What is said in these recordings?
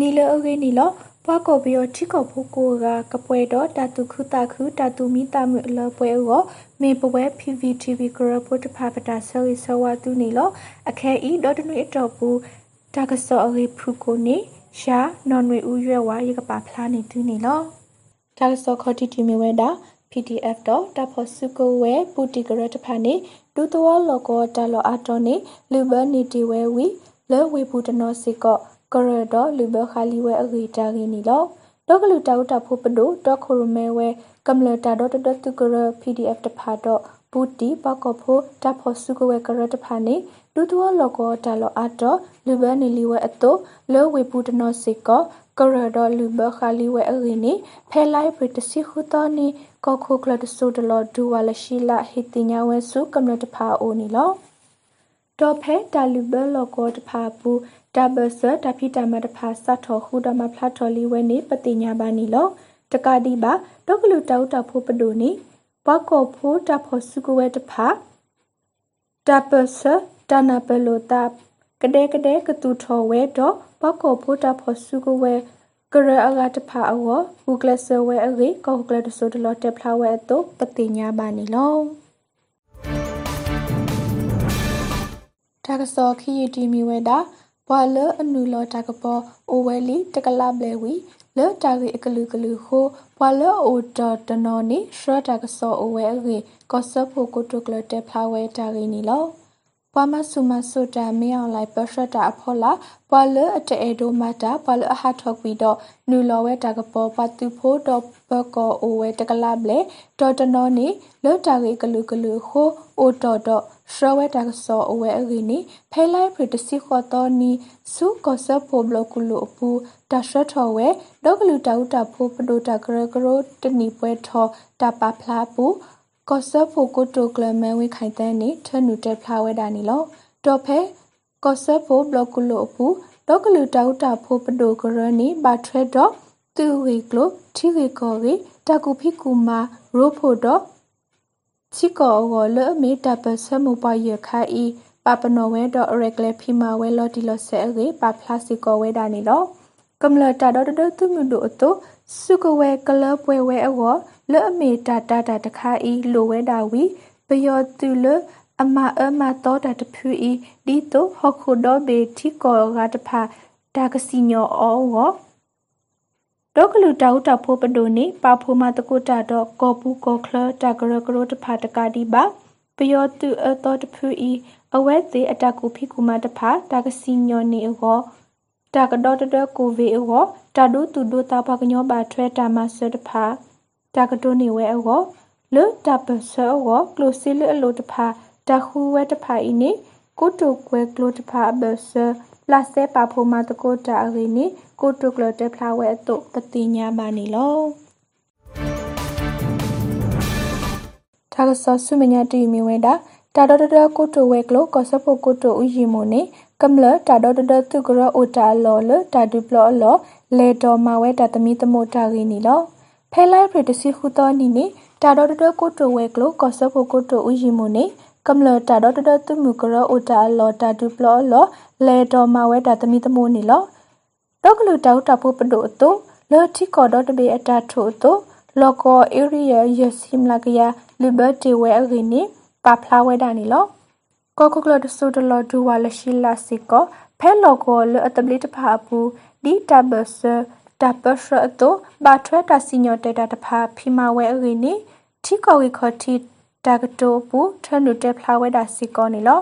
နီလအဂေနီလောပွားကောပြီးချိကောဖိုကိုကကပွဲတော့တတုခုတခုတတုမီတမှုအလပွဲရောမေပဝဲ PVTV ကရပုတ်ဖာပတာဆလီဆဝတုနီလောအခဲဤဒေါ်တနွေအတော်ပူတကစောအဂေဖုကိုနေရှာနော်နွေဦးရွယ်ဝါရကပါဖလားနေသူနီလောတကစောခေါတီတီမီဝဲတာ PDF တော့တဖို့စုကိုဝဲပူတီကရတဖာနေဒူတော်လောကောတလောအတော်နေလူဘနီတီဝဲဝီလဲဝေဘူးတနောစီကော ကရဒလူဘခါလီဝဲအဂီတာဂီနီလောဒေါကလူတောက်တာဖို့ပဒိုဒေါခိုရမဲဝဲကမ္လတာဒေါတဒတုကရ PDF တဖာတော့ဘူတီပကဖို့တဖို့စုကိုဝဲကရတဖာနေဒူတော်လောကောတလောအတော်လူဘနီလီဝဲအတုလဲဝေဘူးတနောစီကောကရဒလူဘခါလီဝဲအဂီနီဖဲလိုက်ပရတစီခုတော်နီကောခိုကလတဆူတလောဒူဝါလရှိလာဟိတိညာဝဲစုကမ္လတဖာအိုနီလောတော့ဖဲတာလူဘလောကောတဖာပူ တဘဆတဖိတမတဖာစတ်ထော်ခုဒမဖလာထော်လီဝဲနေပတိညာပါနီလောတကတိပါဒေါကလူတောက်တောက်ဖို့ပဒိုနီဘကောဖို့တဖို့စုကဝဲတဖာတပဆတနာပလိုတာကတဲ့ကတဲ့ကတူထော်ဝဲတော့ဘကောဖို့တဖို့စုကဝဲကရအဂတ်ဖာအောဟုကလဆဝဲအဂေကောကလတဆိုတလောတက်ဖလာဝဲတော့ပတိညာပါနီလောတာကစောခီယတီမီဝဲတာ ဘွာလအနူလောတာကပေါ်အိုဝဲလီတကလဘလေဝီလောတာဂီအကလူကလူခိုဘွာလအိုတတနော်နီရှရတာကစောအိုဝဲအဂေကောဆပ်ဖို့ကိုတုကလတက်ဖလာဝဲတာဂီနီလောပွာမဆုမဆုတာမင်းအောင်လိုက်ပရှတာအဖော်လာပွာလအတဲဒိုမတာပွာလအဟာထောက်ပြီးတော့နူလော်ဝဲတာကပေါ်ပတူဖို့တော့ဘကောအိုဝဲတကလပ်လေတော်တနော်နေလောတာကေကလူကလူခိုအိုတော်တော့ ရှရဝဲတာကစောအဝဲအဂီနီဖဲလိုက်ဖရတစီခေါ်တော်နီစုကောဆပ်ဖို့ဘလကုလူအပူတာရှတ်ထော်ဝဲဒေါကလူတာဥတာဖို့ပဒိုတာဂရဂရိုတနီပွဲထော်တာပါဖလားပူကောဆပ်ဖို့ကိုတိုကလမဲဝိခိုင်တဲ့နေထနူတက်ဖလာဝဲတာနီလောတော့ဖဲကောဆပ်ဖို့ဘလကုလိုအပူဒေါကလူတောက်တာဖို့ပဒိုဂရနီဘာထရက်တော့သူဝေကလိုထီဝေကောဝေတကူဖိကူမာရိုဖို့တော့ ချီကောဝလအမေတပဆမူပယခါဤပပနောဝဲတော့ရက်လေဖိမာဝဲလော်တီလော်ဆဲအေပပလာစီကောဝဲတာနီလောကမ္လတာတော့တသူမြတို့အတုစုကဝဲကလပွဲဝဲအောလဲ့အမေတာတာတာတခါဤလိုဝဲတာဝီပယောသူလအမအမတော့တာတဖြူဤဒီတော့ဟခုတော့ဘေတီကောကတဖာတာကစီညောအောဝ ဒေါကလူတောက်တာဖိုးပဒိုနေပါဖိုးမတကုတာတော့ကောပူကောခလတာကရကရတဖာတကာဒီပါပယောသူအတော့တဖြူဤအဝဲသေးအတကူဖိကူမတဖာတာကစီညောနေအောတာကတော့တတကိုဗေအောတာဒုတူဒုတာဖကညောပါထွဲတာမဆတဖာတာကတိုနေဝဲအောလေတာပဆောအောကလိုစီလအလိုတဖာတာခူဝဲတဖာဤနေကိုတုကွဲကလိုတဖာဘဆ လာစေပါဖိုမာတကိုတာအရီနေကိုတုကလတဖလာဝဲအတုပတိညာပါနေလောတာကဆောဆုမညာတီမီဝဲတာတာဒဒဒကိုတိုဝဲကလိုကောဆဖို့ကိုတိုဥယီမိုနေတာမလတာဒဒဒသူကရအိုတာလောလတာဒူပလောလောလေတော်မာဝဲတာတမီတမိုတာရင်းနီလောဖဲလိုက်ပရတစီခုတော်နီနေတာဒဒဒကိုတိုဝဲကလိုကောဆဖို့ကိုတိုဥယီမိုနေ တာမလတာဒဒဒသူမူကရအိုတာလောတာဒူပလောလောလေတော်မာဝဲတာတမီတမိုနီလောဒေါကလူတောက်တာဖို့ပဒိုတုလော်တီကောဒတ်ဘေအတာထိုတုလော်ကောအေရီယာယစီမလာကယာလီဘတ်တီဝဲအဂိနီပါဖလာဝဲတာနီလောကောကကလတ်ဆူတလော်ဒူဝါလရှိလာစီကောဖဲလော်ကောလအတဘလီတဖာပူဒီတဘဆတပရှအတောဘာထွဲတာစီညောတေတာတဖာဖီမာဝဲအဂိနီထီကောဝီခေါ်တီ တာကတိုပူထနုတေဖလာဝဲတာစီကောနီလော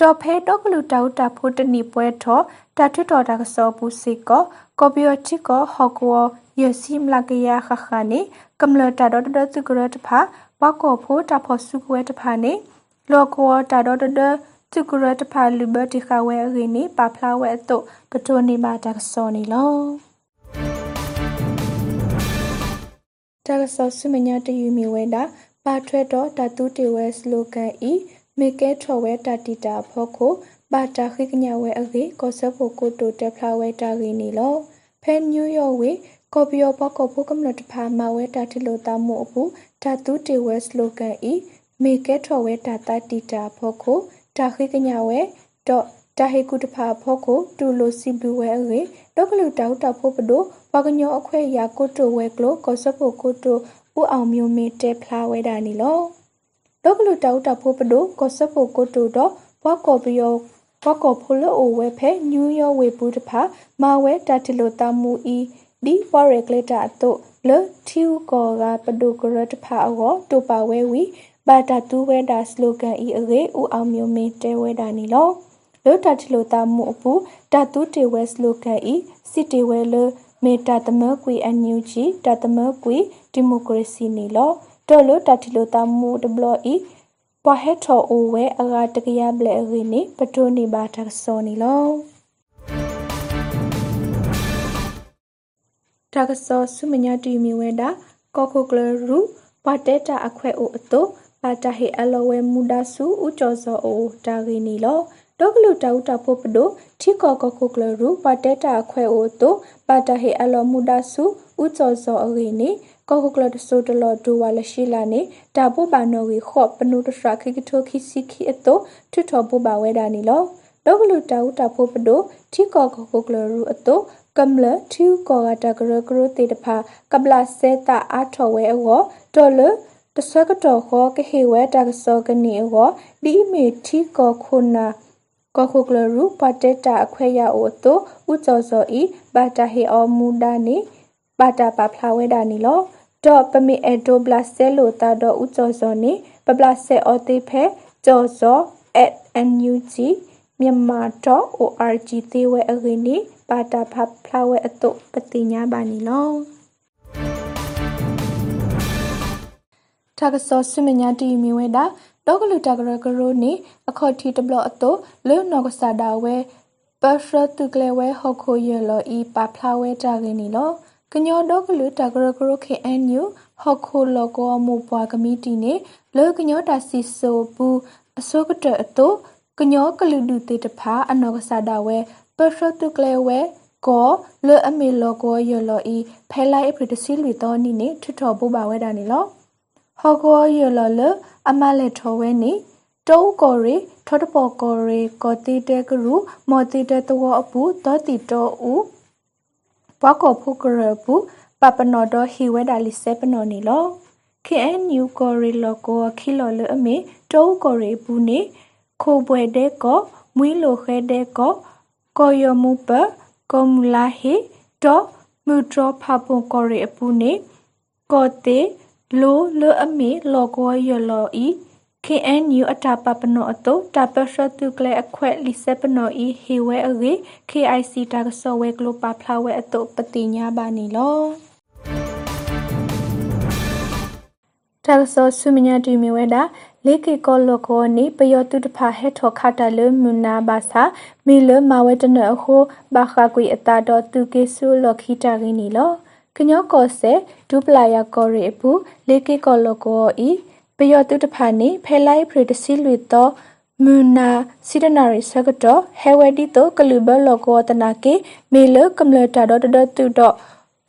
တော်ဖဲတော့ကလူတောက်တာဖို့တနီပွဲထောတာထွတော်တာကစောပူစီကောကောပီယချီကောဟောကောယစီမလာကရခခနီကမ္လတာတော့တသူကရတဖာဘကောဖို့တာဖို့စုကွဲတဖာနေလောကောတာတော့တသူကရတဖာလူဘတိခဝဲရင်းနေပါဖလာဝဲတော့ပတိုနေမှာတာကစောနေလောတာကစောစုမညာတယူမီဝဲတာ ပါထွဲတော့တတူတေဝဲစလိုဂန်ဤမေကဲထော်ဝဲတာတီတာဖောခိုပါတာခိကညာဝဲအကေကောဆဖို့ကိုတိုတက်ဖလာဝဲတာရင်းနေလောဖဲနယူးယောက်ဝေကော်ပီယောပကောဖို့ကမ္လတ်ဖာမဝဲတာတီလိုတာမို့အပူဓာတုတေဝဲစလိုဂန်ဤမေကဲထော်ဝဲတာတာတီတာဖောခိုတာခိကညာဝဲတော့တာဟေကုတဖာဖောကိုတူလိုစီဘလူဝဲအေဒေါကလူတောက်တာဖို့ပဒိုဘကညောအခွဲရာကိုတိုဝဲကလိုကောစဖို့ကိုတို ဦးအောင်မျိုးမင်းတဲဖလာဝဲတာနီလောဒေါကလူတောက်တာဖို့ပဒိုကောစဖို့ကိုတိုတော့ဘကောပီယောဘကောဖိုလိုအိုဝဲဖဲနယူးယောက်ဝေပူတဖာမာဝဲတာတီလိုတာမူအီဒီဝရကလေတာတော့လေထီူကောကပဒုကရတဖာအောတူပါဝဲဝီဘာတာတူဝဲတာစလိုဂန်ဤအေဦးအောင်မျိုးမင်းတဲဝဲတာနီလောလောတာတီလိုတာမှုအပူတာတူတေဝဲစလိုဂန်ဤစစ်တေဝဲလ မေတာတမကွေအန်ယူဂျီတာတမကွေဒီမိုကရေစီနီလောတော်လို့တာတီလိုတာမှုဒဘလဤပွားဟက်ထောအိုဝဲအဂါတကရဘလဲရီနီပတိုနီဘာတာဆောနီလောတာကဆောဆုမညာတီမီဝဲတာကောကိုကလရူပါတဲတာအခွဲအိုအတိုပါတာဟေအလောဝဲမူဒါဆူဥကျော်စောအိုတာဂီနီလော ဒေါကလူတာဥတာဖို့ပဒိုထီကောကခုကလရူပါတဲတာအခွဲအိုတိုပါတာဟေအလောမူဒါဆူဥကျော်စောအဂီနီကောကကလတဆိုတလောဒူဝါလရှိလာနေတာပိုဘာနော်ဝီခော့ပနုတစရာခိကထိုခိစီခိအတိုထွထောပိုဘာဝဲဒါနီလောဒေါကလူတာဥတာဖို့ပဒိုထီကောကခုကလရူအတိုကမ္လထူကောကတကရကရတေတဖာကပလစေတာအာထောဝဲအောဒေါ်လတဆကတော်ခောကဟေဝဲတကစောကနေအောဒီမေထီကောခုနာ ကခုကလရူပတက်တာအခွဲရအိုတိုဥကျော်စောဤဘာတာဟေအောမူဒါနေဘာတာပါဖလာဝဲတာနီလောတော့ပမေအဒိုဘလဆဲလိုတာတော့ဥကျော်စောနေပပလဆဲအောတေဖဲကျော်စော @nug မြန်မာ .org သေးဝဲအရင်နေပါတာဖဖလာဝဲအတုပတိညာပါနီလောတာကစောစမညာတီမီဝဲတာ တောကလူတကရကရိုနေအခေါ်တီတဘလအတုလေနောကစားတာဝဲပဖရတုကလေဝဲဟခုရလောဤပါဖလာဝဲတာကင်းနီလောကညောတောကလူတကရကရိုခေအန်ယူဟခုလောကောမူပွားကမီတီနေလေကညောတာစီဆိုဘူးအစောကတအတုကညောကလူဒူတေတဖာအနောကစားတာဝဲပဖရတုကလေဝဲကောလေအမီလောကောရလောဤဖဲလိုက်အပရတစီလူတော်နီနေထွထော်ပူပါဝဲတာနေလော ဟောကောရလောလအမလက်ထောဝဲနေတောကောရီထောတပေါ်ကောရီကောတိတဲကရူမောတိတဲတောအပူတောတိတောဦးဘွားကောဖုကရပူပပနောဒဟီဝဲဒါလီဆေပနောနီလော KNU ကောရီလောကောခီလောလအမေတောကောရီဘူးနေခိုပွဲတဲ့ကောမွီလိုခဲတဲ့ကောကောယမူပကောမူလာဟေတော့မူထရဖပုံကောရီအပူနေကောတေ လိုလအမေလောကောယလောဤ KNU အတာပပနောအတုတပရှတုကလေအခွဲလီစပနောဤဟေဝဲအေ KIC တာကဆောဝဲကလိုပါဖလာဝဲအတုပတိညာပါနီလောတာကဆောဆုမညာတီမီဝဲတာလေကေကောလကောနိပယောတုတဖာဟေထောခတာလမနာဘာသာမီလမဝဲတနအခိုဘာခကွေအတာတော်သူကေဆုလခိတာရင်းနီလော ကညောကောဆေဒူပလာယာကောရီအပူလေကေကောလကောဤပယောတုတဖာနိဖဲလိုက်ဖရတစီလွေတော့မူနာစီဒနာရီဆကတော့ဟဲဝဲဒီတော့ကလူဘလောကောတနာကေမေလကမ္လတာတော့တတူတော့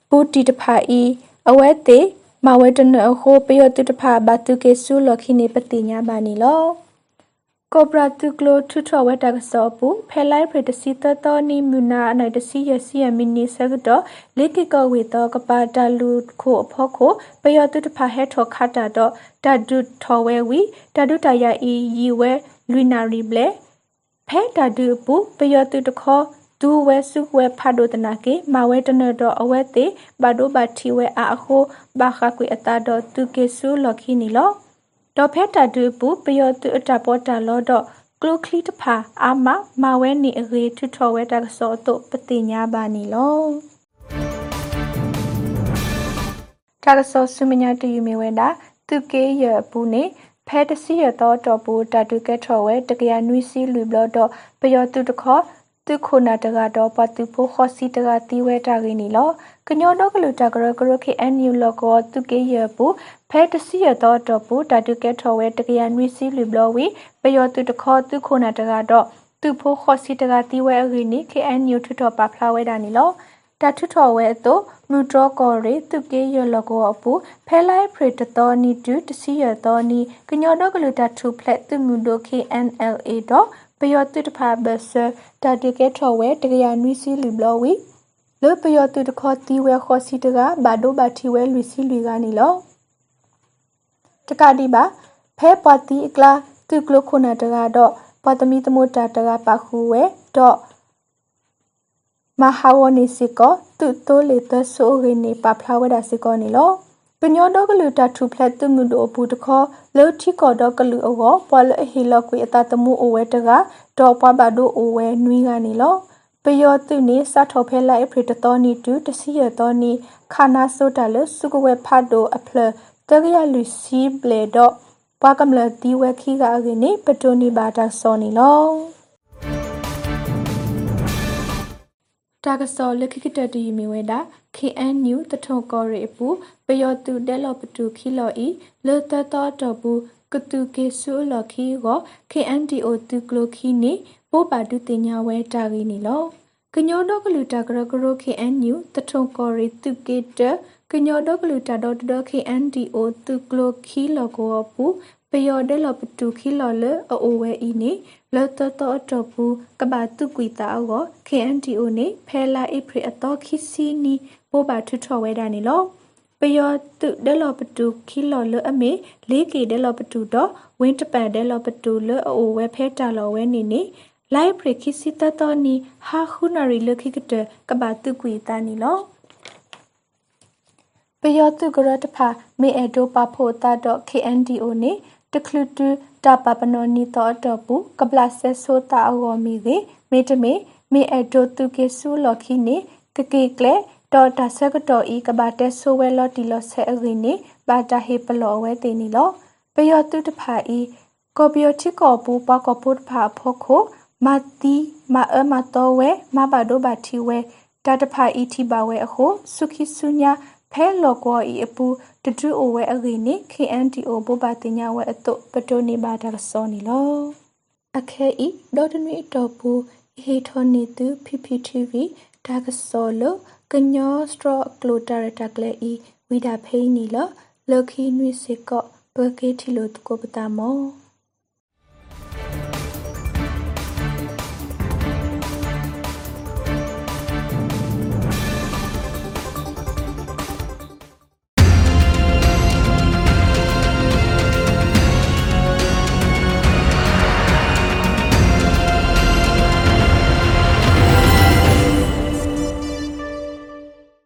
ပူတီတဖာဤအဝဲသေးမဝဲတနအခိုပယောတုတဖာဘတုကေဆုလခိနေပတိညာဘာနီလော ကောပရာတုကလိုထုထဝဲတကစောပူဖဲလိုက်ဖရတစီတတော်နီမူနာအနိုင်တစီရစီယမီနီဆကတော့လေကကဝေတော့ကပါတလူခိုအဖို့ခိုပယောတုတဖာဟဲထောခတာတော့တဒုထောဝဲဝီတဒုတရအီယီဝဲလူနာရီဘလေဖဲတဒုပူပယောတုတခောဒူဝဲစုဝဲဖာဒိုတနာကေမဝဲတနတော့အဝဲတေဘာဒိုဘာတီဝဲအာခိုဘာခကွေအတာတော့သူကေဆူလခိနီလော တော့ဖဲတာဒူပူပယောတုအတာပေါ်တာလောတော့ကလုခလီတဖာအာမမဝဲနေအရေထွထော်ဝဲတာဆောတော့ပတိညာပါနီလောတာဆောဆုမညာတူယူမီဝဲတာသူကေရပူနေဖဲတစီရတော့တော့ပူတာတူကဲထော်ဝဲတကရနွီစီလူဘလော့တော့ပယောတုတခော သူခုနာတကတော့ပတူဖို့ခောစီတကတီဝဲတာကင်းနီလောကညောတော့ကလူတကရကရခေအန်ယူလောကောသူကေရပူဖဲတစီရတော့တော့ပူတတုကဲထော်ဝဲတကရနွီစီလူဘလဝီပယောသူတခောသူခုနာတကတော့သူဖို့ခောစီတကတီဝဲအကင်းနီခေအန်ယူထထော်ပါဖလာဝဲတာနီလောတထထော်ဝဲတော့မူတော်ကောရီသူကေရလကောအပူဖဲလိုက်ဖရတတော်နီတူတစီရတော်နီကညောတော့ကလူတထူဖလက်သူမူဒို KNLA တော့ပ ယောတုတဖာဘဆတာတိကေထောဝဲတကရနွီစီလူဘလဝီလေပယောတုတခောတီဝဲခောစီတကဘာဒိုဘာတီဝဲလူစီလူကနေလောတကတိပါဖဲပတိအကလာတုကလခုနာတကတော့ပတမီတမတာတကပါခုဝဲတော့မဟာဝနိစီကောတုတိုလေတဆိုရနေပဖလာဝဒစီကောနေလော ပညောတော့ကလူတာထူဖလက်တုမှုတို့ဘူးတခောလောထီကောတော့ကလူအောပွာလဟီလောကွေအတတမှုအဝဲတကတော့ပွားပါတို့အဝဲနွီးကနေလောပယောတုနေစထောဖဲလိုက်ဖရတတော်နီတူတစီရတော်နီခါနာဆိုတာလစုကဝဲဖတ်တို့အဖလတကရလူစီဘလေတော့ပွားကမလတီဝဲခီကအကနေပတိုနီဘာတာစောနီလော တာကစောလခိကတတီမီဝဲတာ KN New တထုံကောရီပူပယောတုတဲလောပတူခီလောဤလေတတော်တော်ဘူးကတုကေဆူလောခီကို KNDO တုကလိုခီနေပိုးပါတုတင်ညာဝဲတာဂီနီလောကညောတော့ကလူတာကရကရို KNU တထုံကောရီတုကေတကညောတော့ကလူတာတော့တော့ KNDO တုကလိုခီလောကိုပူပ ယောတဲလောပတူခီလောလေအိုဝဲဤနေလောတတော်တော်ဘူးကဘာတုကွီတာအော KNDO နေဖဲလာအိဖရီအတော်ခီစီနီပိုးပါထွထော်ဝဲတာနေလောပယောတုဒဲလောပတူခီလောလအမေလေးကေဒဲလောပတူတော့ဝင်းတပန်ဒဲလောပတူလအိုဝဲဖဲတာလောဝဲနေနေလိုက်ပရခိစီတတော်နီဟာခုနာရီလခိကတကဘာတုကွီတာနီလောပယောတုကရတဖာမေအဒိုပါဖို့တာတော့ KNDO နေ တခလူတူတာပပနောနီတော့တော့ဘူးကပလဆက်ဆိုတာအောမီကေမေတမေမေအဒိုတုကေဆူလော်ခီနေကကေကလေတော်တာဆကတော်ဤကဘာတဲဆိုဝဲလော်တီလော်ဆဲအရင်းနေဘာတာဟေပလော်ဝဲတေနီလောပယောတုတဖာဤကောပီယိုချီကောပူပကောပုတ်ဖာဖို့ခိုမတီမအမတော်ဝဲမဘာဒိုဘာတီဝဲတတဖာဤတီပါဝဲအခုစုခိဆုညာ ဖဲလော်ကောဤအပူတတူအိုဝဲအရင်းနေ KNTO ဘဘာတင်ညာဝဲအတုပတိုနေဘာဒါစောနီလောအခဲဤဒေါ်တနွေတော်ပူဟေထောနေသူ PPTV ဒါကစောလို့ကညောစထရကလိုတာရတာကလေဤဝိဒါဖိနီလလခိနွိစေကောဘကေတီလိုတကိုပတာမော